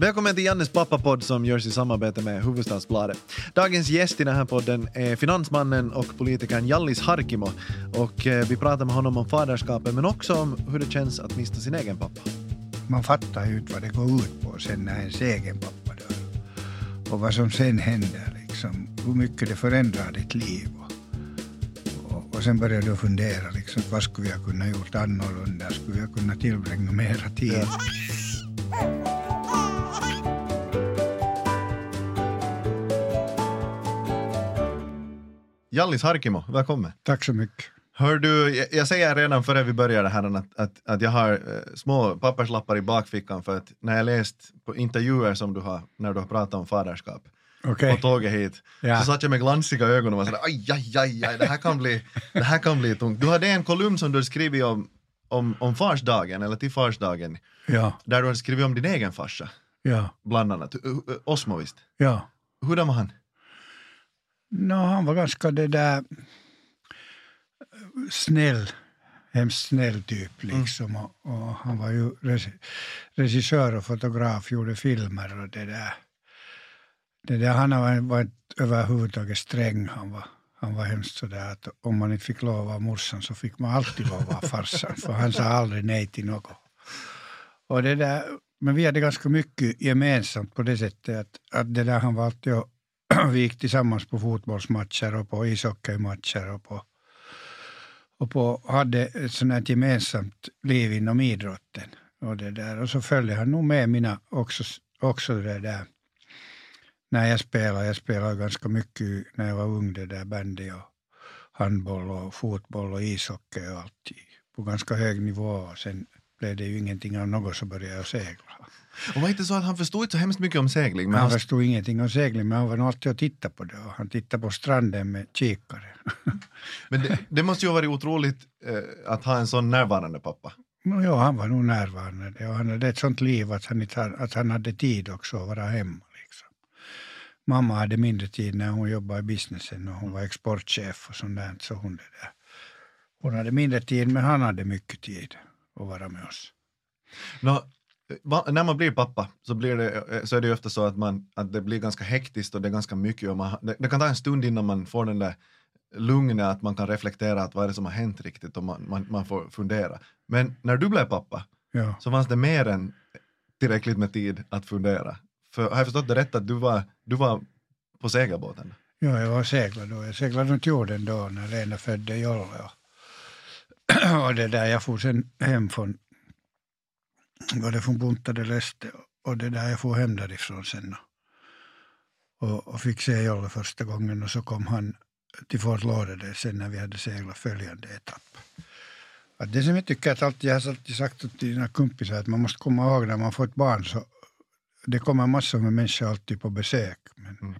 Välkommen till Jannes pappapodd som görs i samarbete med Hufvudstadsbladet. Dagens gäst i den här podden är finansmannen och politikern Jallis Harkimo. Och eh, vi pratar med honom om faderskapet men också om hur det känns att mista sin egen pappa. Man fattar ju inte vad det går ut på sen när ens egen pappa dör. Och vad som sen händer, liksom, hur mycket det förändrar ditt liv. Och, och, sen börjar du fundera, liksom, vad skulle jag kunna gjort annorlunda? Skulle jag kunna tillbringa mera tid? Jallis Harkimo, välkommen. Tack så mycket. Hör du, jag, jag säger redan före vi börjar det här att, att, att jag har eh, små papperslappar i bakfickan för att när jag läst på intervjuer som du har, när du har pratat om faderskap Okej. på tåget hit, Ja. så satt jag med glansiga ögon och var sådär aj, aj, aj, aj, det här kan bli, det här kan bli tungt. Du hade en kolumn som du skrivit om, om, om farsdagen, eller till farsdagen, Ja, där du har skrivit om din egen farsa, ja, bland annat. Osmo visst. ja. Hurdan var han? No, han var ganska det där snäll, hemskt snäll typ liksom. Och, och han var ju regi- regissör och fotograf, gjorde filmer och det där. Det där han var, var inte överhuvudtaget sträng. Han var, han var hemskt sådär att om man inte fick lov vara morsan så fick man alltid lov vara farsan. för han sa aldrig nej till något. Och det där, men vi hade ganska mycket gemensamt på det sättet att, att det där han var alltid och vi gick tillsammans på fotbollsmatcher och på ishockeymatcher och på och på, hade ett sånt här gemensamt liv inom idrotten. Och, det där. och så följde han nog med mina också, också det där när jag spelade. Jag spelade ganska mycket när jag var ung, det där bandy och handboll och fotboll och ishockey och allt på ganska hög nivå. Och sen blev det ju ingenting av något så började jag segla. Och var det inte så att han förstod inte så hemskt mycket om segling? Men han han, förstod ingenting om segling, men han var nog alltid och tittade på det. Och han tittade på stranden med kikare. men det, det måste ju ha varit otroligt eh, att ha en sån närvarande pappa. No, ja, han var nog närvarande. Och han hade ett sånt liv att han, inte, att han hade tid också att vara hemma. Liksom. Mamma hade mindre tid när hon jobbade i businessen och hon var exportchef och sånt där. Så hon, där. hon hade mindre tid, men han hade mycket tid att vara med oss. Nå, va, när man blir pappa så, blir det, eh, så är det ju ofta så att, man, att det blir ganska hektiskt och det är ganska mycket. Och man, det, det kan ta en stund innan man får den där lugnet att man kan reflektera att vad är det som har hänt riktigt och man, man, man får fundera. Men när du blev pappa Ja, så fanns det mer än tillräckligt med tid att fundera. För har jag förstått det rätt att du var, du var på segelbåten? ja jag var seglad då. Jag seglade runt jorden då när Lena födde Jolle. Och, och det där, jag for sen hem från, var det från Punta del Este och det där, jag for hem därifrån sen. Och, och fick se Jolle första gången och så kom han till Fort Lauderdale sen när vi hade seglat följande etapp. Att det som jag tycker att alltid, jag har alltid sagt till dina kompisar att man måste komma ihåg när man får ett barn så det kommer massor med människor alltid på besök. Men Mm.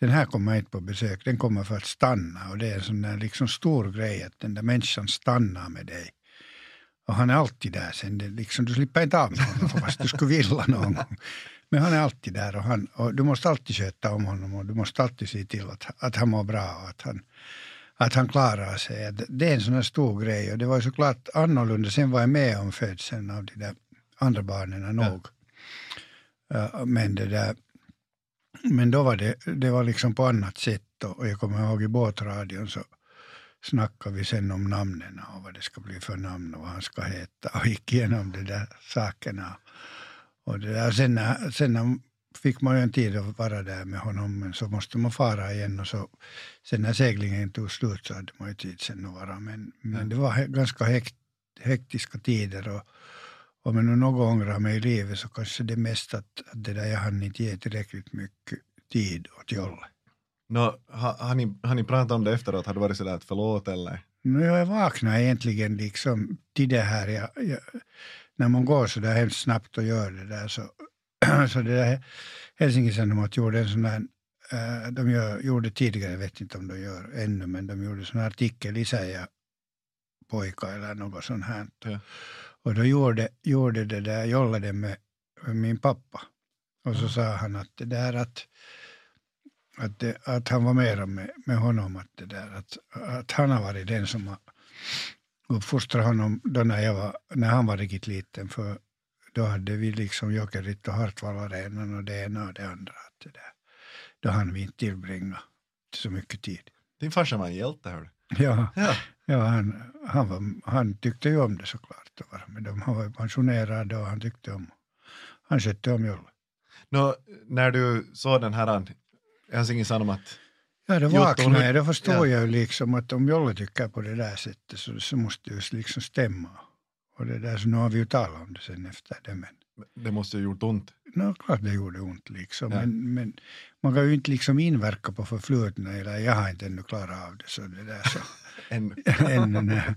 den här kommer inte på besök, den kommer för att stanna. Och det är en sån där liksom stor grej att den där människan stannar med dig. Och han är alltid där sen. Det liksom, du slipper inte av med honom fast du skulle vilja någon gång. Men han är alltid där och, han, och du måste alltid sköta om honom och du måste alltid se till att, att han mår bra och att han, att han klarar sig. Det är en sån här stor grej och det var ju såklart annorlunda. Sen var jag med om födseln av de där andra barnen nog. Ja, men det där, men då var det, det var liksom på annat sätt och jag kommer ihåg i båtradion så snackade vi sen om namnen och vad det ska bli för namn och vad han ska heta och gick igenom de där sakerna. Och det där, sen, när, sen när fick man ju en tid att vara där med honom men så måste man fara igen och så sen när seglingen tog slut så hade man ju tid sen att vara men, men det var he, ganska hekt, hektiska tider och om jag nu något ångrar mig i livet så kanske det mest att, att det där jag hann inte ge tillräckligt mycket tid åt Jolle. Nå, ha, har, ni, har ni pratat om det efteråt? Har det varit sådär att förlåt eller? Nu jag vaknade egentligen liksom till det här. Jag, jag, när man går så där hemskt snabbt och gör det där så, så det där Helsingin Sanomat gjorde en sån där, eh, de gör, gjorde tidigare, jag vet inte om de gör ännu, men de gjorde sån här artikel, Isaiah pojka eller något sånt här. Ja. Och då gjorde, gjorde det där, Jolle det med, med min pappa. Och så sa han att det där att att, det, att han var mera med, med honom, att, det där, att, att han har varit den som har uppfostrat honom då när, jag var, när han var riktigt liten. För då hade vi liksom Jokerit och Hartwall-arenan och det ena och det andra. Att det där. Då hann vi inte tillbringa så mycket tid. Din farsa var en hjälte, hör Ja, Ja. ja han, han, var, han tyckte ju om det såklart dem. Han var pensionerad och han tyckte om, han skötte om Jolle. Nå, när du såg den här Helsingin Sanomat, Ja, då Jotto, vaknade hur- jag. Då förstår ja. jag ju liksom att om Jolle tycker på det där sättet så, så måste det ju liksom stämma. Och det där, så nu har vi ju talat om det sen efter det. Men det måste ju gjort ont. no, klart det gjorde ont liksom. Ja. Men, men man kan ju inte liksom inverka på förflutna. Eller jag har inte ännu klarat av det. Så det där så. Ännu, nej.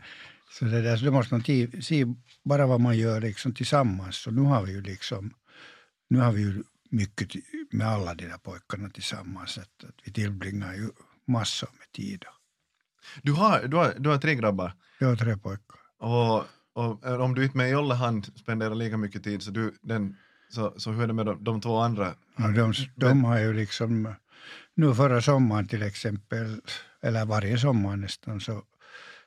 Så det där, så då måste man se bara vad man gör liksom tillsammans. Så nu har vi ju liksom, nu har vi ju mycket med alla de där pojkarna tillsammans. Att, att vi tillbringar ju massor med tid. du, har, du, har, du har tre grabbar Jag har tre pojkar. och, och om du inte med Jolle han spenderar lika mycket tid så, du, den, så, så hur är det med de, de två andra? Och de, de har ju liksom, nu förra sommaren till exempel, eller varje sommar nästan, så,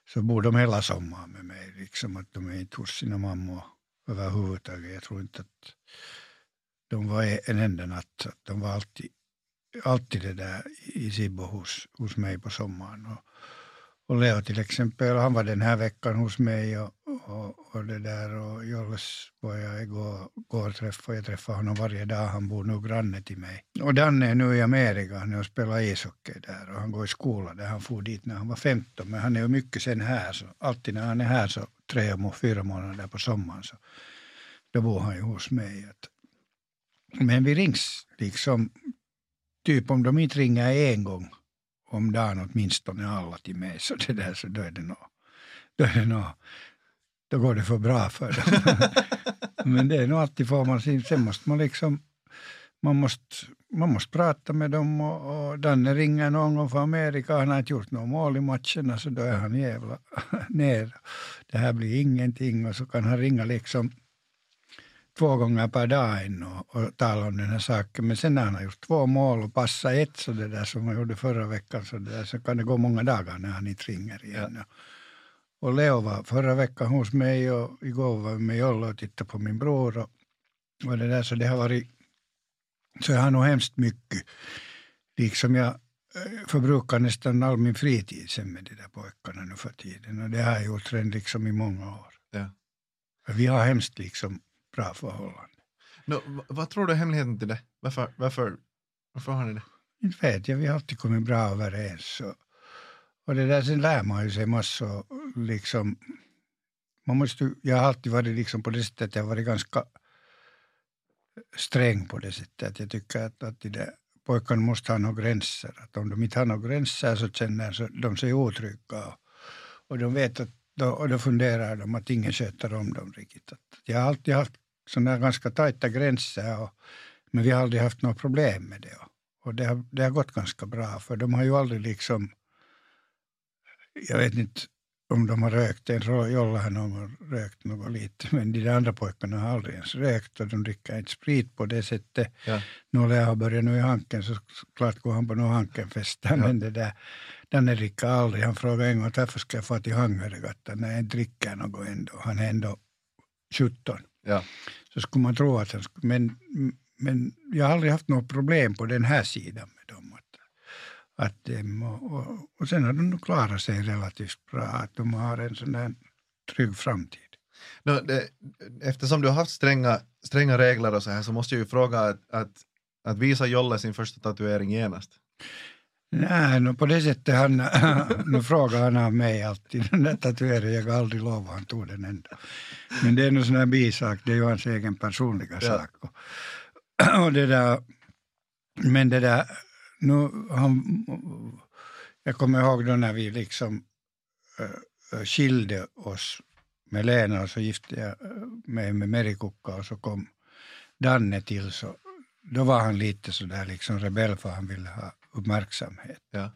så bor de hela sommaren med mig. Liksom att de är inte hos sina mammor överhuvudtaget. Jag tror inte att de var e- en enda natt. Att de var alltid, alltid det där i Sibbo hos, hos mig på sommaren. Och, och Leo till exempel, han var den här veckan hos mig och, och, och det där och Jolles var jag igår, igår träffade, jag träffar honom varje dag, han bor nu granne till mig. Och Danne är nu i Amerika, han är och spelar ishockey där och han går i skolan där, han for dit när han var 15 men han är ju mycket sen här så alltid när han är här så tre, fyra månader på sommaren så då bor han ju hos mig. Att, men vi rings liksom, typ om de inte ringer en gång om dagen åtminstone alla till mig så det där så då är det nog, då är det nog, då går det för bra för dem. Men det är nog alltid får man sin, sen måste man liksom, man måste, man måste prata med dem och, och Danne ringer någon gång från Amerika, han har inte gjort något mål i matcherna så då är han jävla ner. Det här blir ingenting och så kan han ringa liksom två gånger per dag in och, tala om den här saken. Men sen när han har gjort två mål och passat ett så det där som han gjorde förra veckan så, det där, så kan det gå många dagar när han inte ringer igen. Och Leo var förra veckan hos mig och igår var vi med Jolle och tittade på min bror. Och, och det där, så det har varit, så jag har nog hemskt mycket, liksom jag eh, förbrukar nästan all min fritid sen med de där pojkarna nu för tiden. Och det har jag gjort redan liksom i många år. Ja. Vi har hemskt liksom bra förhållande. No, vad tror du är hemligheten till det? Varför, varför, varför har ni det? Inte vet jag, vi har alltid kommit bra överens. Och, och det där, sen lär man ju sig massor. Liksom, man måste, jag har alltid varit liksom på det sättet, jag har varit ganska sträng på det sättet. Jag tycker att, att det, där pojkarna måste ha några gränser. Att om de inte har några gränser så känner så, de sig otrygga. Och, och de vet att, då, och då funderar de att ingen sköter om dem riktigt. Att, jag har alltid haft sådana ganska tajta gränser. Och, men vi har aldrig haft några problem med det. Och det har, det har gått ganska bra, för de har ju aldrig liksom... Jag vet inte om de har rökt, en Jolla har någon gång rökt något lite, men de andra pojkarna har aldrig ens rökt och de dricker inte sprit på det sättet. Ja. Jag har börjat nu i Hanken så klart går han på några Hankenfester, men det där, Danne dricker aldrig. Han frågar en gång varför ska jag få till Hangeregatta när jag inte dricker något ändå. Han är ändå 17 Ja så skulle man tro att han skulle, men, men jag har aldrig haft något problem på den här sidan med dem. Att, att, dem och, och, och sen har de nog klarat sig relativt bra, att de har en sån där trygg framtid. Nå, det, eftersom du har haft stränga, stränga regler och så här så måste jag ju fråga att, att, att visa Jolle sin första tatuering genast. Nej, no, på det sättet han, nu frågar han av mig alltid den där tatueringen, jag har aldrig lov han tog den ändå. Men det är nog sån här bisak, det är ju hans egen personliga Ja. sak. Och, och det där, men det där, nu, han, jag kommer ihåg då när vi liksom äh, skilde oss med Lena och så gifte jag äh, mig med Merikukka och så kom Danne till så då var han lite sådär liksom rebell för han ville ha uppmärksamhet. Ja.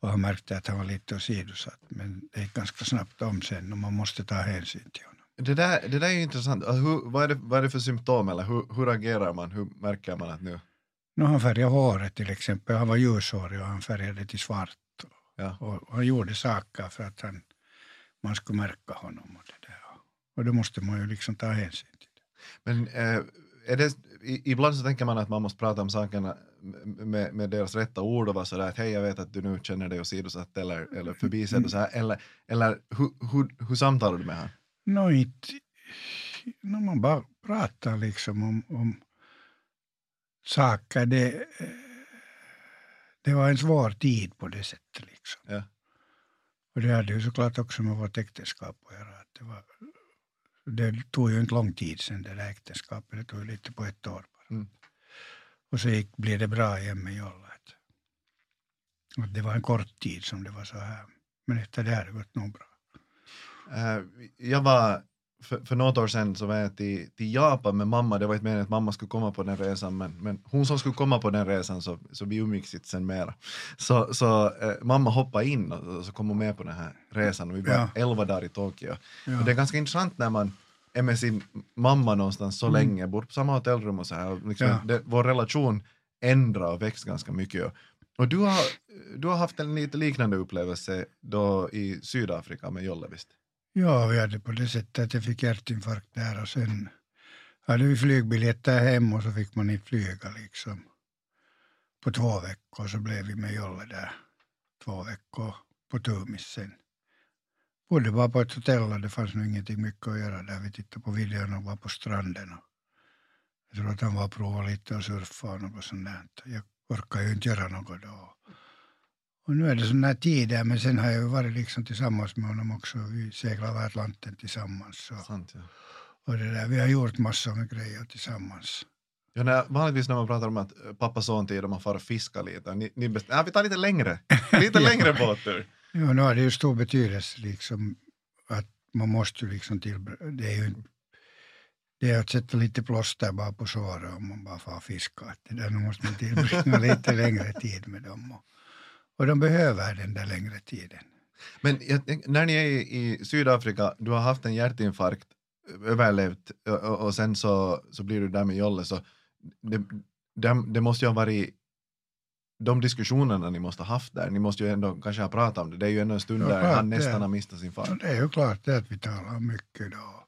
Och han märkte att han var lite åsidosatt. Men det gick ganska snabbt om sen och man måste ta hänsyn till honom. Det där, det där är ju intressant. Alltså, hur, vad, är det, vad är det för symptom eller hur, hur agerar man? Hur märker man att nu... Nu han färgade håret till exempel. Han var ljushårig och han färgade till svart. Ja. Och han gjorde saker för att han, man skulle märka honom. Och, det där. och då måste man ju liksom ta hänsyn till det. Men eh, är det, ibland så tänker man att man måste prata om sakerna med, med deras rätta ord och vara sådär att hej jag vet att du nu känner dig åsidosatt eller, eller förbisedd och så här, eller, eller hur, hur, hur samtalar du med honom? Nå, inte, när man bara pratar liksom om, om saker, det, det var en svår tid på det sättet. Liksom. Ja. Och det hade ju såklart också med vårt äktenskap att göra. Att det, var, det tog ju inte lång tid sen det där äktenskapet, det tog ju lite på ett år bara. Mm. Och så gick, blev det bra igen med. Att, att det var en kort tid som det var så här. Men efter det har det gått nog bra. Eh, jag var, för, för något år sedan så var jag till, till Japan med mamma, det var inte meningen att mamma skulle komma på den resan, men, men hon som skulle komma på den resan så, så vi umgicks inte sen mera. Så, så eh, mamma hoppade in och, och så kom hon med på den här resan och vi var Ja. elva dagar i Tokyo. Ja. Och det är ganska intressant när man är med sin mamma någonstans så Mm. länge, bor på samma hotellrum och så här. Liksom, Ja. det, vår relation ändrar och växt ganska mycket. Och du, har, du har haft en lite liknande upplevelse då i Sydafrika med Jolle visst? Ja, vi hade på det sättet att jag fick hjärtinfarkt där och sen hade vi flygbiljetter hem och så fick man inte flyga liksom. På två veckor så blev vi med Jolle där två veckor på Tumis sen. Bodde bara på ett hotell och det fanns nog ingenting mycket att göra där. Vi tittade på videon och var på stranden. Och jag tror att han var och provade lite och surfa och något sånt där. Jag orkar ju inte göra något då. Och nu är det sån här tider, men sen har jag ju varit liksom tillsammans med honom också. Vi seglar över Atlanten tillsammans. Så. Sant, ja. Och det där, vi har gjort massor med grejer tillsammans. Ja, när, vanligtvis när man pratar om att eh, pappa son tid och man far och fiskar lite, ni, ni best, ja, vi tar lite längre, lite längre båttur. Ja, nu har det ju stor betydelse liksom att man måste ju liksom till, det är ju det är att sätta lite plåster bara på såret om man bara får fiska. Det där, nu måste man tillbringa lite längre tid med dem. Och, och de behöver den där längre tiden. Men jag, när ni är i, i Sydafrika, du har haft en hjärtinfarkt, överlevt och, och, och sen så, så blir du där med Jolle, så det, det, det måste ju ha varit de diskussionerna ni måste ha haft där, ni måste ju ändå kanske ha pratat om det, det är ju ändå en stund där klart, han det. nästan har mistat sin far. Det är ju klart det att vi talar om mycket då.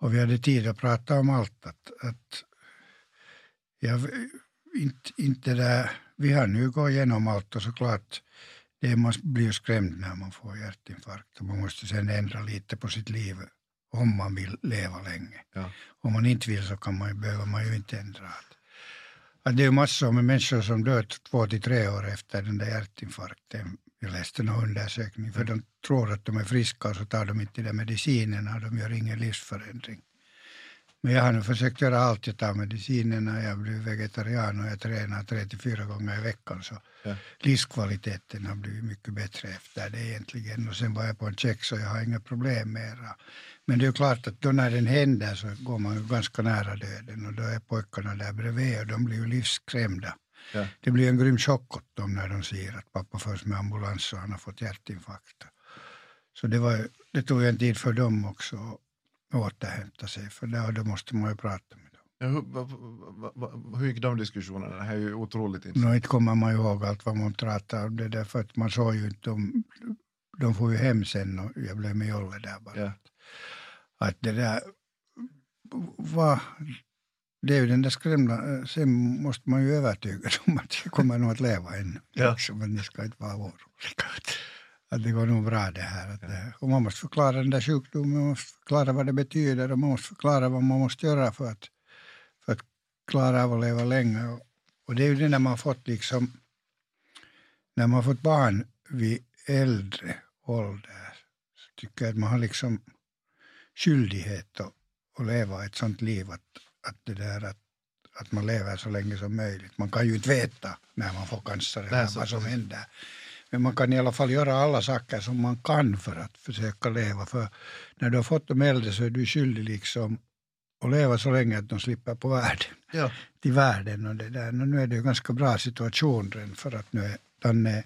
Och vi hade tid att prata om allt. Att, att jag, inte, inte där, vi har nu gått igenom allt och såklart det man blir skrämd när man får hjärtinfarkt och man måste sen ändra lite på sitt liv om man vill leva länge. Ja. Om man inte vill så kan man behöver man ju inte ändra. Att, att det är massor med människor som dör två till tre år efter den där hjärtinfarkten. Jag läste någon undersökning, för de tror att de är friska och så tar de inte de medicinerna och de gör ingen livsförändring. Men jag har nu försökt göra allt. Jag tar medicinerna, jag blir vegetarian och jag tränar tre till fyra gånger i veckan. Så Ja. livskvaliteten har blivit mycket bättre efter det egentligen. Och sen var jag på en check så jag har inga problem mera. Men det är klart att då när den händer så går man ju ganska nära döden och då är pojkarna där bredvid och de blir ju livskrämda. Ja. Det blir en grym chock åt dem när de ser att pappa förs med ambulans och han har fått hjärtinfarkt. Så det, var, det tog en tid för dem också återhämta sig, för där, då måste man ju prata med dem. Ja, hur, va, va, va, hur gick de diskussionerna? Det här är ju otroligt intressant. Nå, inte kommer man ihåg allt vad man pratade om det där, för att man såg ju inte dem. De får ju hem sen och jag blev med Jolle där bara. Ja. Att det där var, det är ju den där skrämda, sen måste man ju övertyga dem att jag kommer nog att leva ännu. Ja. Liksom, men ni ska inte vara oroliga. Att, det går nog bra det här. Och man måste förklara den där sjukdomen, man måste förklara vad det betyder och man måste förklara vad man måste göra för att, för att klara av att leva länge. Och, och det är ju det när man fått liksom, när man fått barn vid äldre ålder, så tycker jag att man har liksom skyldighet att, att leva ett sånt liv att, att det där att, att man lever så länge som möjligt. Man kan ju inte veta när man får cancer eller vad som händer. Men man kan i alla fall göra alla saker som man kan för att försöka leva. För när du har fått dem äldre så är du skyldig liksom att leva så länge att de slipper på världen Ja. till världen och det där. Och nu är det ju ganska bra situation för att nu är Danne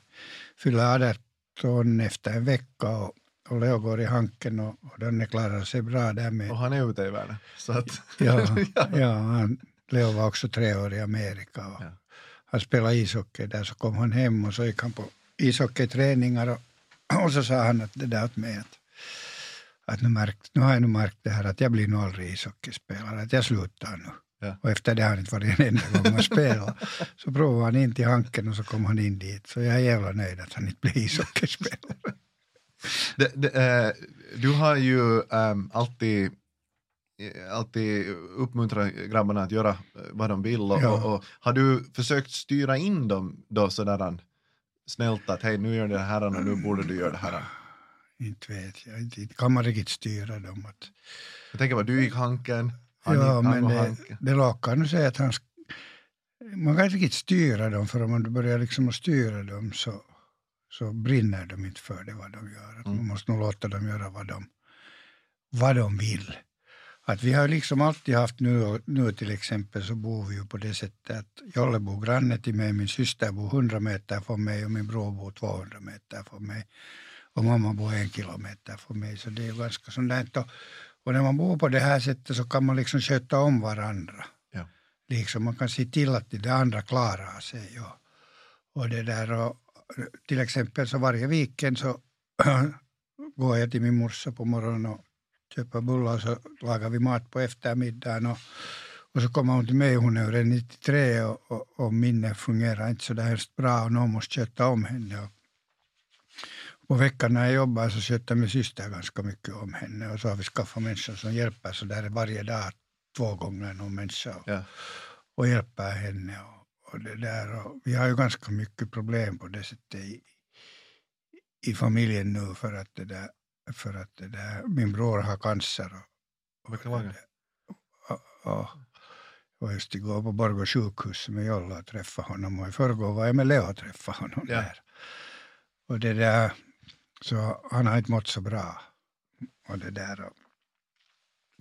fyller 18 efter en vecka och, och Leo går i hanken och, och Danne klarar sig bra där med. Och han är ute i världen. Så att, Ja, ja han, Leo var också tre år i Amerika och Ja. han spelade ishockey där så kom han hem och så gick han på ishockeyträningar och, och så sa han att det där åt mig att, att nu, märkt, nu har jag nu märkt det här att jag blir nog aldrig ishockeyspelare, att jag slutar nu. Ja. Och efter det har han inte varit en enda gång och spelat. Så provade han in till Hanken och så kom han in dit. Så jag är jävla nöjd att han inte blev ishockeyspelare. Det, det, eh, du har ju ehm, alltid alltid uppmuntrat grabbarna att göra eh, vad de vill och, Ja. och, och har du försökt styra in dem då sådär snällt att hej nu gör du det här och nu borde du göra det här. inte vet jag, inte, kan man riktigt styra dem. Att, Jag tänker vad du gick Hanken, han, ja, gick, han men det, Hanken. det lockar nu säga att han man kan inte riktigt styra dem för om man börjar liksom att styra dem så, så brinner de inte för det vad de gör. Mm. Man måste nog låta dem göra vad de, vad de vill. Att vi har liksom alltid haft nu, nu till exempel så bor vi ju på det sättet att Jolle bor granne till mig, min syster bor 100 meter från mig och min bror bor 200 meter från mig. Och mamma bor en kilometer från mig så det är ju ganska sånt där. Och, och när man bor på det här sättet så kan man liksom sköta om varandra. Ja. Liksom man kan se till att det andra klarar sig. Och, och det där och, till exempel så varje weekend så går jag till min morsa på morgonen och köper bullar så lagar vi mat på eftermiddagen. Och, och så kommer hon till mig, hon är redan 93 och, och, och minnet fungerar inte så där helst bra och någon måste sköta om henne. Och på veckan när jag jobbar så sköter min syster ganska mycket om henne och så har vi skaffat människor som hjälper så där varje dag två gånger någon människa och, Ja. och hjälper henne. Och, och det där. Och vi har ju ganska mycket problem på det sättet i, i familjen nu för att, det där, för att det där, min bror har cancer. Och, Beklagar. och, och, och just igår på Borgå sjukhus med Jolla och träffade honom och i förrgår var jag med Leo och träffade honom Ja. där. Och det där, så han har inte mått så bra. Och det där. Och,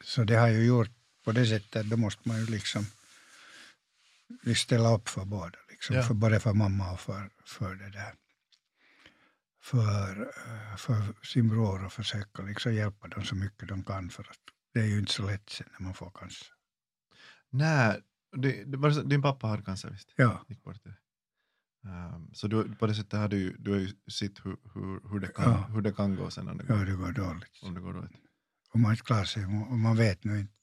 så det har ju gjort på det sättet, då måste man ju liksom ställa upp för båda, liksom, Ja. för både för mamma och för, för det där. För, eh, för sin bror och försöka liksom hjälpa dem så mycket de kan för att det är ju inte så lätt sen när man får cancer. Nej, det, det var, din pappa hade cancer visst? Ja, Gick bort det. Ehm, så du, på det sättet har du, du har ju sett hur, hur, hur, det kan, Ja. hur det kan gå sen om det ja går, det går dåligt. om det går dåligt. Om man inte klarar sig, och man vet nu inte.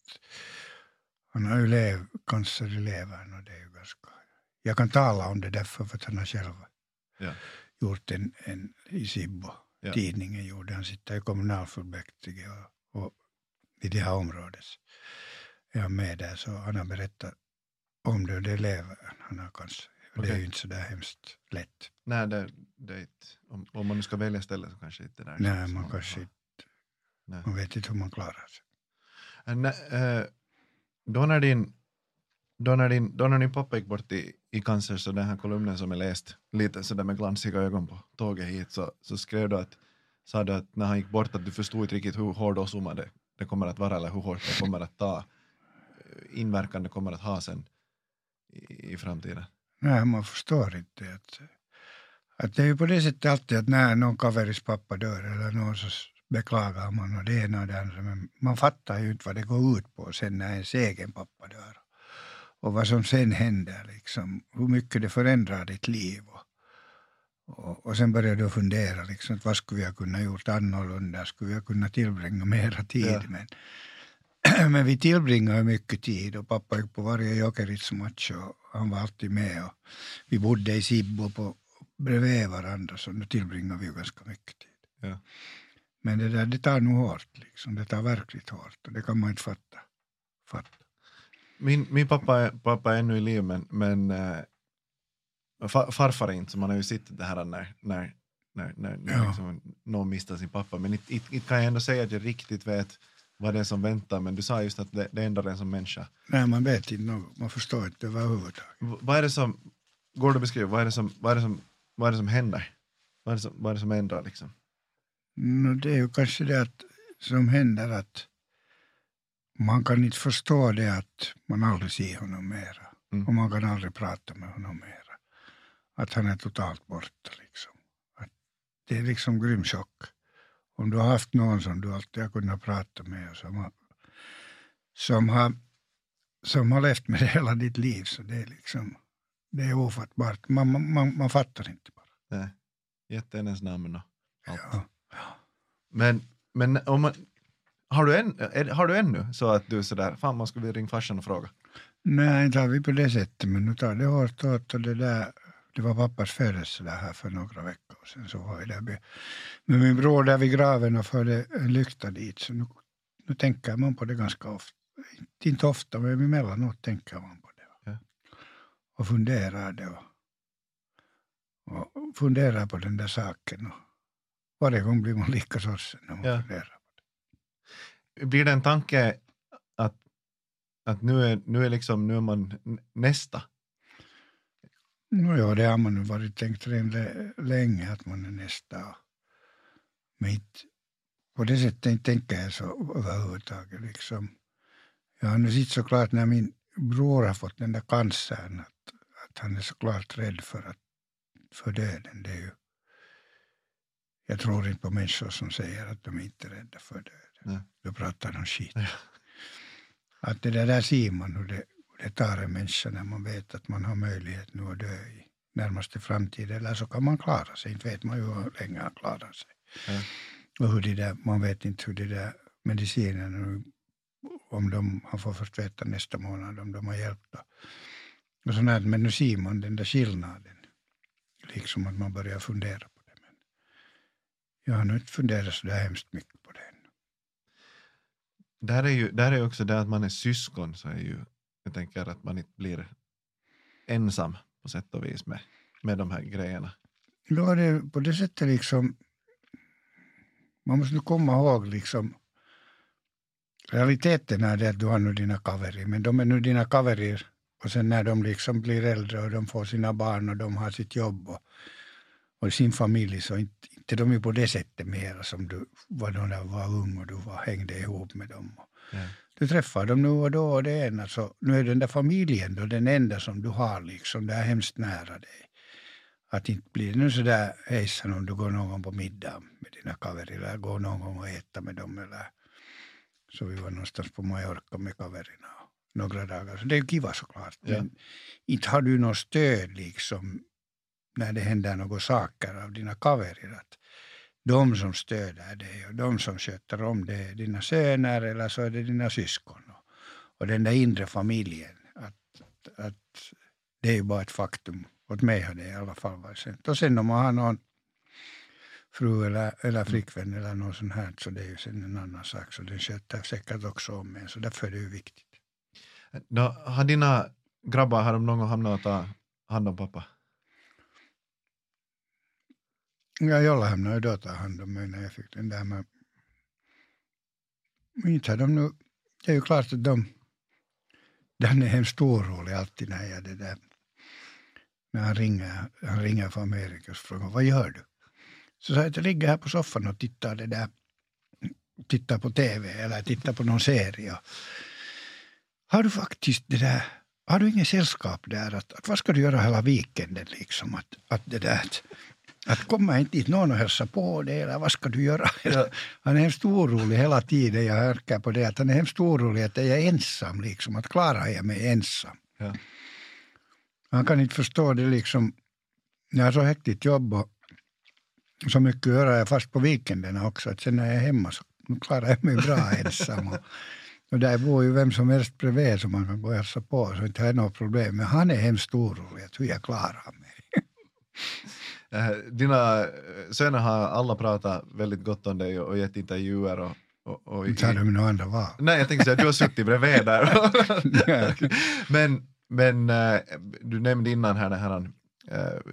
Han har ju lev, cancer i levern och det är ju ganska... Jag kan tala om det därför för att han har själv Ja. Gjort en, en i Sibbo. Ja. Tidningen gjorde, han sitter i kommunalfullmäktige och, och i det här området är han med där så han har berättat om det och det är levern han har cancer. Och Det är ju inte så där hemskt lätt. Nej, det, det är inte, om, om man nu ska välja ställe så kanske inte det där. Nej, man kanske inte, Nej. man vet inte hur man klarar sig. Eh, då, när din, då, när din, då när din pappa gick bort i, i cancer, så den här kolumnen som jag läst lite sådär med glansiga ögon på tåget hit, så, så skrev du att, sa du att när han gick bort att du förstod inte riktigt hur hård åsumma det, det kommer att vara eller hur hårt det kommer att ta, inverkan det kommer att ha sen i, i framtiden. Nej, man förstår inte. Att, att det är ju på det sättet alltid att när någon kaveris pappa dör eller någon så beklagar man och det ena och det andra. Men man fattar ju inte vad det går ut på sen när ens egen pappa dör. Och vad som sen händer, liksom, hur mycket det förändrar ditt liv. Och, och, och sen börjar du fundera, liksom, att vad skulle vi ha kunnat gjort annorlunda? Skulle vi ha kunnat tillbringa mera tid? Ja. Men, men vi tillbringar ju mycket tid och pappa gick på varje Jokerits-match och han var alltid med. Och vi bodde i Sibbo på, bredvid varandra så nu tillbringar vi ganska mycket tid. Ja. Men det där det tar nog hårt, liksom. det tar verkligt hårt och det kan man inte fatta. fatta. Min, min pappa, är, pappa är ännu i liv men, men eh, fa, farfar är inte så man har ju sett det här när, när, när, när, när Ja. liksom någon mistar sin pappa men inte, kan jag ändå säga att jag riktigt vet vad det är som väntar men du sa just att det, det ändrar en som människa. Nej, man vet inte något, man förstår inte överhuvudtaget. V- vad är det som, går det att beskriva, vad är det som, vad är det som, vad är det som händer? Vad är det som, vad är det som ändrar liksom? No, det är ju kanske det att, som händer att man kan inte förstå det att man aldrig ser honom mera. Mm. Och man kan aldrig prata med honom mera. Att han är totalt borta. Liksom. Att det är liksom grym chock. Om du har haft någon som du alltid har kunnat prata med och som har, som har, som har levt med dig hela ditt liv så det är liksom det är ofattbart. Man, man, man, man fattar inte bara. Nej. Jätte hennes namn och allt. Ja. Men, men om man, Har du, en, är, har du ännu så att du är sådär, fan man skulle vilja ringa farsan och fråga? Nej, inte har vi på det sättet, men nu tar det hårt åt och det där det var pappas födelsedag här för några veckor sedan. Så var jag där med, med min bror där vid graven och förde en lykta dit. Så nu, nu tänker man på det ganska ofta. Inte ofta, men emellanåt tänker man på det. Ja. Och funderar det. Och, och funderar på den där saken. Och varje gång blir man lika sorgsen när man Ja. funderar. Blir det en tanke att, att nu, är, nu, är liksom, nu är man nästa? No, ja, det har man varit tänkt redan länge att man är nästa. Men inte, på det sättet tänker jag så överhuvudtaget. Liksom. Jag har nu sett såklart när min bror har fått den där cancern att, att han är såklart rädd för, att, för döden. Det är ju, jag tror inte på människor som säger att de inte är rädda för döden. Nej. Då pratar de skit. Ja. Att det där, där ser man hur det, hur det tar en människa när man vet att man har möjlighet nu att dö i närmaste framtid. Eller så kan man klara sig. Inte vet man ju hur länge han klarar sig. Ja. Och hur det där, man vet inte hur det där medicinerna nu, om de, han får först veta nästa månad om de har hjälpt. Då. Och sånt här, men nu ser man den där skillnaden. Liksom att man börjar fundera på det. Men jag har nog inte funderat så där hemskt mycket. Där är ju där är också det att man är syskon så är ju, jag tänker att man inte blir ensam på sätt och vis med, med de här grejerna. Då är det på det sättet liksom, man måste nu komma ihåg liksom, realiteten är det att du har nu dina kaverier, men de är nu dina kaverier och sen när de liksom blir äldre och de får sina barn och de har sitt jobb och, och sin familj så inte, inte de är på det sättet mera som du var då när du var ung och du var, hängde ihop med dem. Ja. Du träffar dem nu och då och det ena så nu är den där familjen då den enda som du har liksom, det är hemskt nära dig. Att inte blir det nu sådär hejsan om du går någon gång på middag med dina kaverir eller går någon gång och äta med dem eller så vi var någonstans på Mallorca med kaverierna några dagar. Så det är ju kiva såklart. Ja. Men inte har du något stöd liksom när det händer några saker av dina kaverir. Att de som stöder dig och de som sköter om det är dina söner eller så är det dina syskon. Och, den där inre familjen. Att, att det är ju bara ett faktum. Åt mig har det i alla fall varit sent. Och sen om man har någon fru eller, eller flickvän eller något sånt här så det är ju sen en annan sak. Så den sköter säkert också om en. Så därför är det ju viktigt. Då, har dina grabbar har de någon gång hamnat och ta hand om pappa? Ja, jollain har ju då tagit hand om mig när jag fick den där. Men, inte har de nu... Det är ju klart att de... Den är hemskt orolig alltid när jag det där... När han ringer, han ringer från Amerika och frågar vad gör du? Så sa jag att jag ligger här på soffan och tittar det där tittar på tv eller tittar på någon serie. Har du faktiskt det där, har du ingen sällskap där? Att, att vad ska du göra hela weekenden liksom? Att, att det där, att, kommer inte dit någon och hälsa på dig eller vad ska du göra? Ja. Han är hemskt orolig hela tiden. Jag hörkar på det att han är hemskt orolig att jag är ensam liksom. Att klarar jag mig ensam? Ja. Han kan inte förstå det liksom. Jag har så hektigt jobb och så mycket att göra. Jag fast på weekenderna också. Att sen när jag är hemma så klarar jag mig bra ensam. Och, och där bor ju vem som helst bredvid som man kan gå och hälsa på. Så inte har jag något problem. Men han är hemskt orolig att hur jag klarar mig. Eh, Dina eh, söner har alla pratat väldigt gott om dig och, gett intervjuer och, och, och har de några andra val. Nej, jag tänkte säga att du har suttit bredvid där. Men men eh, du nämnde innan här den här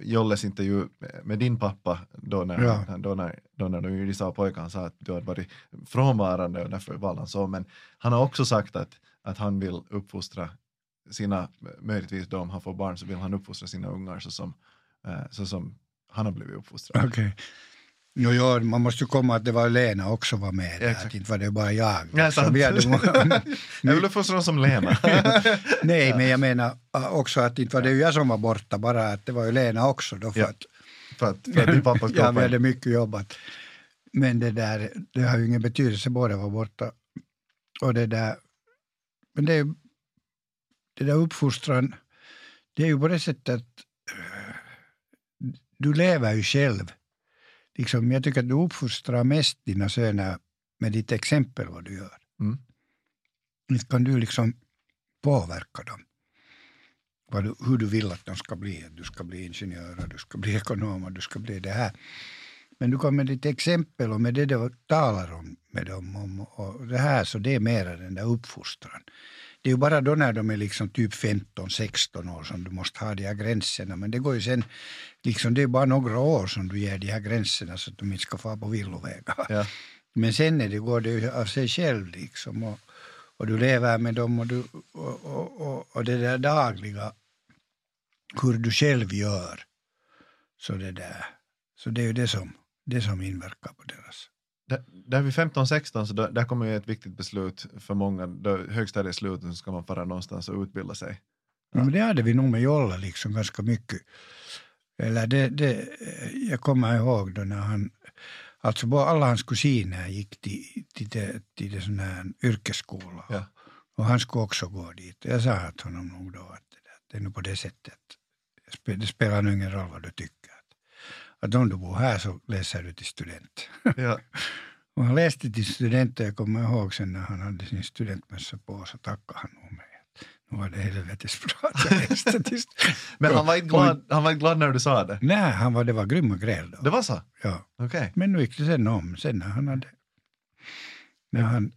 Jolles intervju med din pappa då när, Ja. han- då när, då när de sa pojkar, han sa att du hade varit frånvarande och därför valde han så. Men han har också sagt att, att han vill uppfostra sina, möjligtvis då om han får barn så vill han uppfostra sina ungar så som, så som han har blivit uppfostrad. Okej. Jo, jo, man måste ju komma att det var Lena också var med där. Exakt. Att inte var det bara jag. Ja, Så vi hade många- Jag vill uppfostra dem som Lena. Nej, men jag menar äh, också att inte var det jag som var borta, bara att det var ju Lena också då för Ja, att för, att, för att din pappa ja, vi hade mycket jobbat. Men det där, det har ju ingen betydelse, båda var borta. Och det där, men det, det där uppfostran, det är ju på det sättet att du lever ju själv. Liksom, jag tycker att du uppfostrar mest dina söner med ditt exempel vad du gör. Mm. Inte kan du liksom påverka dem. Du, hur du vill att de ska bli. Du ska bli ingenjör, du ska bli ekonom, du ska bli det här. Men du kan med ditt exempel och med det du talar om med dem om, och det här, så det är mera den där uppfostran. Det är ju bara då när de är liksom typ 15-16 år som du måste ha de här gränserna. Men det går ju sen, liksom det är bara några år som du ger de här gränserna så att de inte ska få på villovägar. Ja. Men sen är det, går det av sig själv liksom. Och, och du lever med dem och, du, och, och, och, och det där dagliga, hur du själv gör. Så det där. Så det är ju det som, det som inverkar på deras. Där, vid 15-16 så där, där kommer ju ett viktigt beslut för många. Slut så ska man fara någonstans och utbilda sig. Ja. Men det hade vi nog med Jolla liksom ganska mycket. Eller det, det, jag kommer ihåg då när han, alltså alla hans kusiner gick till, till, det, till det sån här yrkesskola. Ja. Och han skulle också gå dit. Jag sa till honom nog då att det, är nog på det sättet. Det spelar nog ingen roll vad du tycker. Att, om du bor här så läser du till student. Ja. Och han läste till student och jag kommer ihåg sen när han hade sin studentmössa på så tackade han nog mig. Nu var det helvetes bra att jag läste till student. Men han var, inte glad, han var inte glad när du sa det. Nej, han var, det var grymma gräl då. Det var så? Ja. Okej. Men nu gick det sen om, sen när han hade... När han,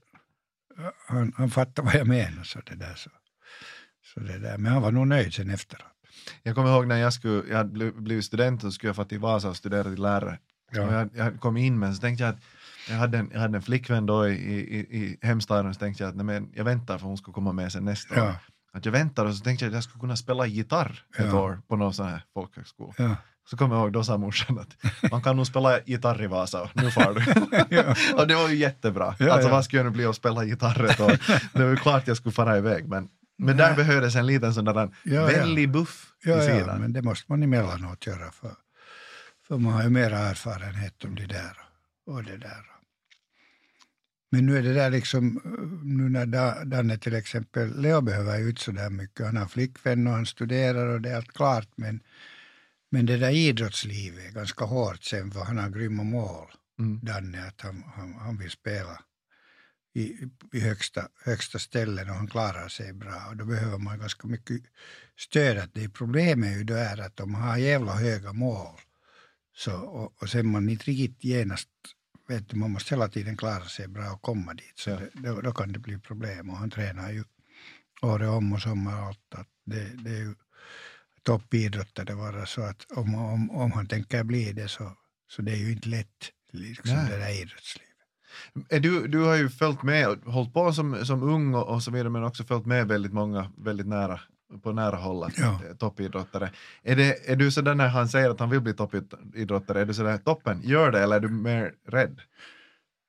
han, han fattade vad jag menar så det där så. så det där. Men han var nog nöjd sen efteråt. Jag kommer ihåg när jag, skulle, jag hade bli- blivit student och skulle jag få till Vasa och studera till lärare. Och Ja. jag, jag kom in men så tänkte jag att jag hade en, jag hade en flickvän då i, i, i hemstaden så tänkte jag att nej, men jag väntar för hon ska komma med sen nästa år. Ja, Att jag väntar och så tänkte jag att jag skulle kunna spela gitarr ett Ja. år på någon sån här folkhögskola. ja. Så kommer jag ihåg, då sa morsan att man kan nog spela gitarr i Vasa och nu far du. Och det var ju jättebra. Ja, alltså vad skulle jag nu bli att spela gitarr ett år? Det var ju klart jag skulle fara iväg men, men där Nej. behövdes en liten sån där Ja, ja. väldig buff Ja, i ja, sidan. men det måste man emellanåt göra för, för man har ju mera erfarenhet om det där och det där. Men nu är det där liksom, nu när Da- Danne till exempel, Leo behöver ju inte så där mycket, han har flickvän och han studerar och det är allt klart, men, men det där idrottslivet är ganska hårt sen för han har grymma mål, Mm. Danne, att han, han, han vill spela i, i högsta, högsta ställen och han klarar sig bra. Och då behöver man ganska mycket stöd. Att det problemet är ju då är att de har jävla höga mål. Så, och, och sen man inte riktigt genast vet du, man måste hela tiden klara sig bra och komma dit. Så Ja. det, då, då kan det bli problem. Och han tränar ju året om och sommar och allt. Att det, det är ju toppidrottare bara så att om, om, om han tänker bli det så, så det är ju inte lätt. Liksom Nej. det där idrottslivet. Du, du har ju följt med och hållit på som, som ung och, och så vidare men också följt med väldigt många väldigt nära på nära håll Ja. eh, toppidrottare. Är, det, är du sådär när han säger att han vill bli toppidrottare, är du sådär toppen, gör det eller är du mer rädd?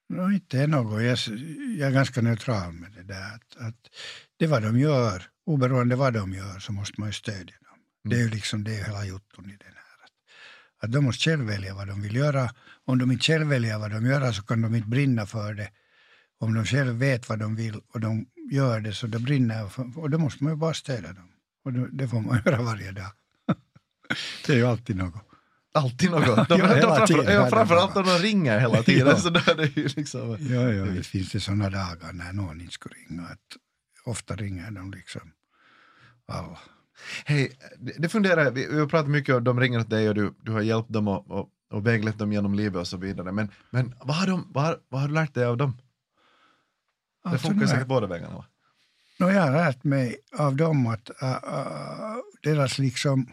No, inte är något. Jag, jag är ganska neutral med det där. Att, att det vad de gör, oberoende vad de gör, så måste man ju stödja dem. Det är ju liksom det är hela jotton i här. Att, de måste själv välja vad de vill göra. Om de inte själv väljer vad de gör så kan de inte brinna för det. Om de själv vet vad de vill och de gör det så det brinner för, och då måste man ju bara stödja dem. Och det, det får man göra varje dag. det är ju alltid något. Alltid något. De, Ja, de, framför, tiden. ja, framförallt om de ringer hela tiden. Ja. Så där är det ju liksom, Ja, ja, det finns det sådana dagar när någon inte skulle ringa. Att ofta ringer de liksom alla. Hej, det, funderar jag, vi, har pratat mycket om de ringer åt dig och du, du har hjälpt dem och, och, och väglett dem genom livet och så vidare. Men, men vad, har de, vad, har, vad har du lärt dig av dem? Det Alltså, funkar säkert båda vägarna va? No, jag har lärt mig av dem att äh, äh, deras liksom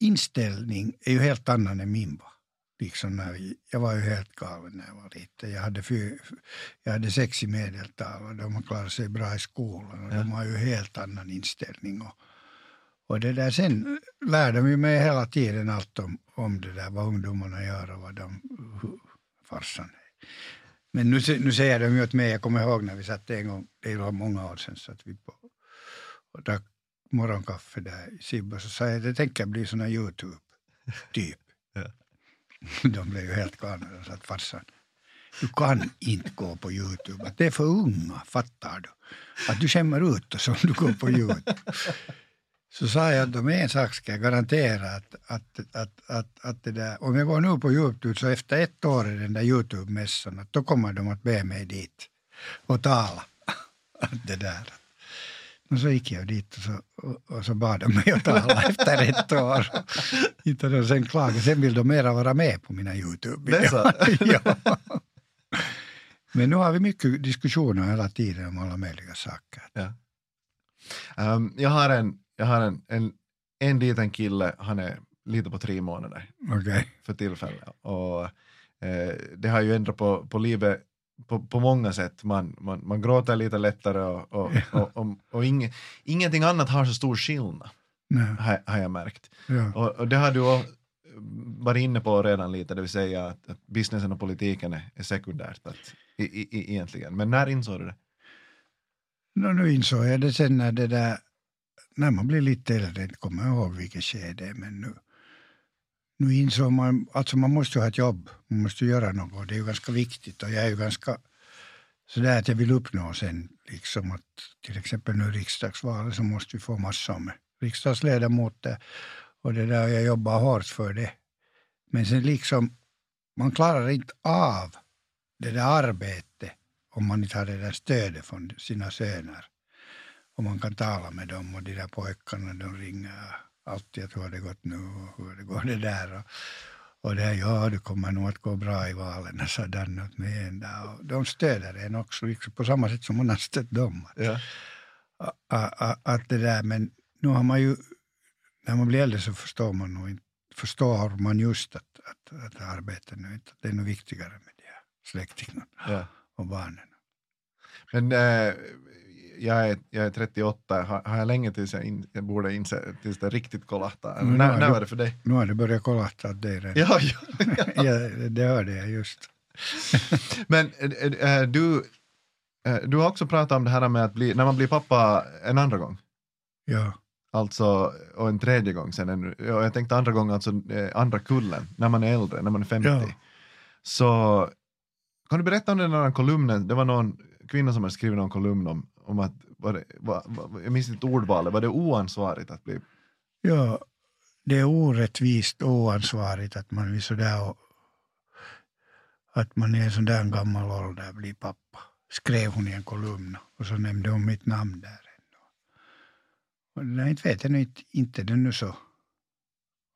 inställning är ju helt annan än min var. Liksom när jag var ju helt galen när jag var liten. Jag hade, fy, jag hade sex i medeltal och de klarat sig bra i skolan. Och Ja. De har ju helt annan inställning. Och, och det där, sen lär de mig hela tiden allt om, om det där, vad ungdomarna gör och vad de, hur farsan. Men nu, nu säger de ju åt mig, jag kommer ihåg när vi satt en gång, det var många år sedan, så att vi på, och drack morgonkaffe där i Sibbo, så sa jag, det tänker bli sån här Youtube, typ. Ja. De blev ju helt galna, de sa att farsan, du kan inte gå på Youtube, att det är för unga, fattar du? Att du skämmer ut oss om du går på Youtube. så sa jag att om en sak ska jag garantera att, att, att, att, att det där, om jag går nu på Youtube så efter ett år i den där Youtube-mässan, då kommer de att be mig dit och tala. det där. Och så gick jag dit och så, och, och så bad de mig att tala efter ett år. Inte de sen klaga. Sen vill de mera vara med på mina youtube Det är så? ja. Men nu har vi mycket diskussioner hela tiden om alla möjliga saker. Ja. Um, jag har, en, jag har en, en, en liten kille, han är lite på tre månader Okej. för tillfället. Och, eh, det har ju ändrat på, på livet på, på många sätt. Man, man, man gråter lite lättare och, och, Ja. och, och, och inge, ingenting annat har så stor skillnad, har, har jag märkt. Ja. Och, och det har du också varit inne på redan lite, det vill säga att, att businessen och politiken är, är sekundärt att, i, i, egentligen. Men när insåg du det? Nå, nu insåg jag det sen när det där, när man blir lite äldre, inte kommer jag ihåg vilket skede men nu, nu insåg man, alltså man måste ju ha ett jobb, man måste ju göra något, det är ju ganska viktigt och jag är ju ganska sådär att jag vill uppnå sen, liksom att till exempel nu i riksdagsvalet så måste vi få massor med riksdagsledamöter och det där, jag jobbar hårt för det. Men sen liksom, man klarar inte av det där arbetet om man inte har det där stödet från sina söner. Och man kan tala med dem och de där pojkarna de ringer alltid att hur har det gått nu och hur det går det där. Och, och det här, ja det kommer nog att gå bra i valen, Danne åt mig en dag. Och de stöder en också liksom, på samma sätt som man har stött dem. Ja. A- a- a- Att det där, men nu har man ju, när man blir äldre så förstår man nog inte, förstår man just att, att, att arbeta nu inte, att det är nog viktigare med de här släktingarna Ja. och barnen. Men eh, jag, är, jag är 38, har, har jag länge tills jag, in, jag borde inse, tills det riktigt kolahtar? Mm, när, ja, när var det för dig? Nu har det börjat kolla att det är redan. Ja, ja. ja, det hörde jag just. Men eh, du, eh, du har också pratat om det här med att bli, när man blir pappa en andra gång. Ja, Alltså, och en tredje gång sen. En, ja, jag tänkte andra gången, alltså andra kullen, när man är äldre, när man är 50. Ja. Så kan du berätta om den här kolumnen? Det var någon kvinna som hade skrivit någon kolumn om, om att, var det, var, var, jag minns inte ordvalet, var det oansvarigt att bli ja, det är orättvist och oansvarigt att man vill sådär och, att man i en sån där gammal ålder blir pappa. Skrev hon i en kolumn och så nämnde hon mitt namn där. ändå. Och inte vet jag inte, inte det nu så.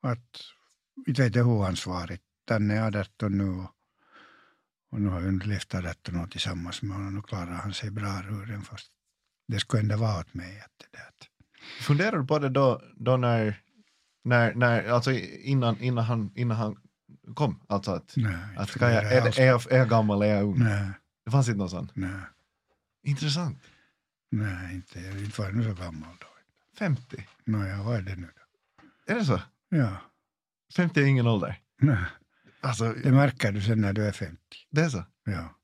Att, inte vet jag hur oansvarigt. Den är 18 nu och, och nu har jag levt 18 år tillsammans med honom och klarar han sig bra ur den fast det skulle ändå vara åt mig. Att det där. Funderar du på det då, då när, när, när, alltså innan, innan, han, innan han kom? Alltså att, Nej, att ska jag, är, är, jag, är jag gammal, är jag ung? Nej, Det fanns inte någon sån? nej, Intressant. nej, inte, inte var jag nu så gammal då. 50? Nåja, vad är det nu då? Är det så? Ja, 50 är ingen ålder? nej, Alltså, det märker du sen när du är 50. det är så? Ja.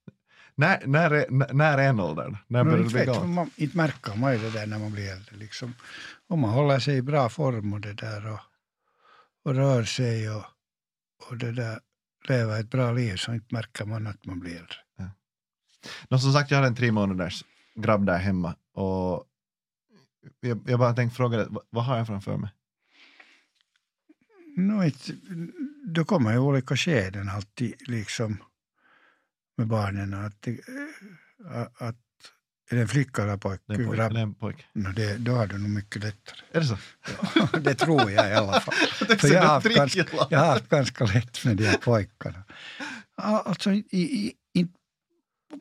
När, när, är, när- är en ålder? då? När börjar inte, bli gammal? man, inte märker man ju det där när man blir äldre. Liksom. Om man håller sig i bra form och det där och, och rör sig och, och det där lever ett bra liv så inte märker man att man blir äldre. Nå, som sagt, jag har en tre månaders grabb där hemma och jag, jag bara tänkte fråga dig, vad, vad har jag framför mig? No, inte, då kommer ju olika skeden alltid liksom med barnen. Att, det- att, är det en flicka eller pojke? Det är en pojke. grabb? Det är en pojke. No, det, då har du nog mycket lättare. Är det så? det tror jag i alla fall. För jag har, haft ganska, jag har haft ganska lätt med de här pojkarna. Ja, Alltså, i, i, i,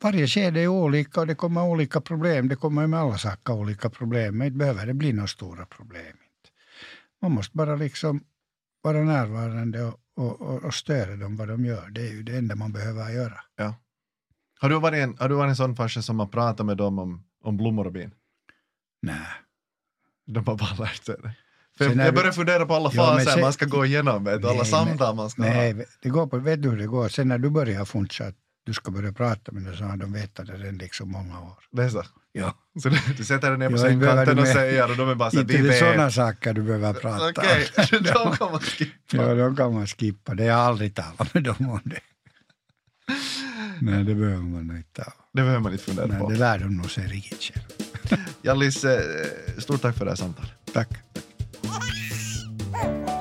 varje skede är olika och det kommer olika problem. Det kommer med alla saker olika problem. Men inte behöver det bli några stora problem. Man måste bara liksom vara närvarande och, och, och, och stödja dem vad de gör. Det är ju det enda man behöver göra. Har du varit en, har du varit en sån farsa som har pratat med dem om, om blommor och bin? Nej. De har bara lärt sig det. För jag vi- börjar fundera på alla Ja, faser sen- man ska gå igenom, vet du, alla Nej, samtal man ska ha. Nej, det går på, vet du hur det går? Sen när du börjar funsa att du ska börja prata med dem så har de vetat det redan liksom många år. Det är så? Ja. Så du, du sätter dig ner på inte sängkanten och säger och de är bara så här, Inte vi det är sådana vet. saker du behöver prata Okej, om. de kan man skippa. Ja, då kan man skippa det. Jag har aldrig talat med dem om det. Nej, det behöver man inte. Det behöver man inte fundera Nej, på. Det lär de nog sig riktigt själv. Jallis, eh, stort tack för det här samtalet. Tack. tack.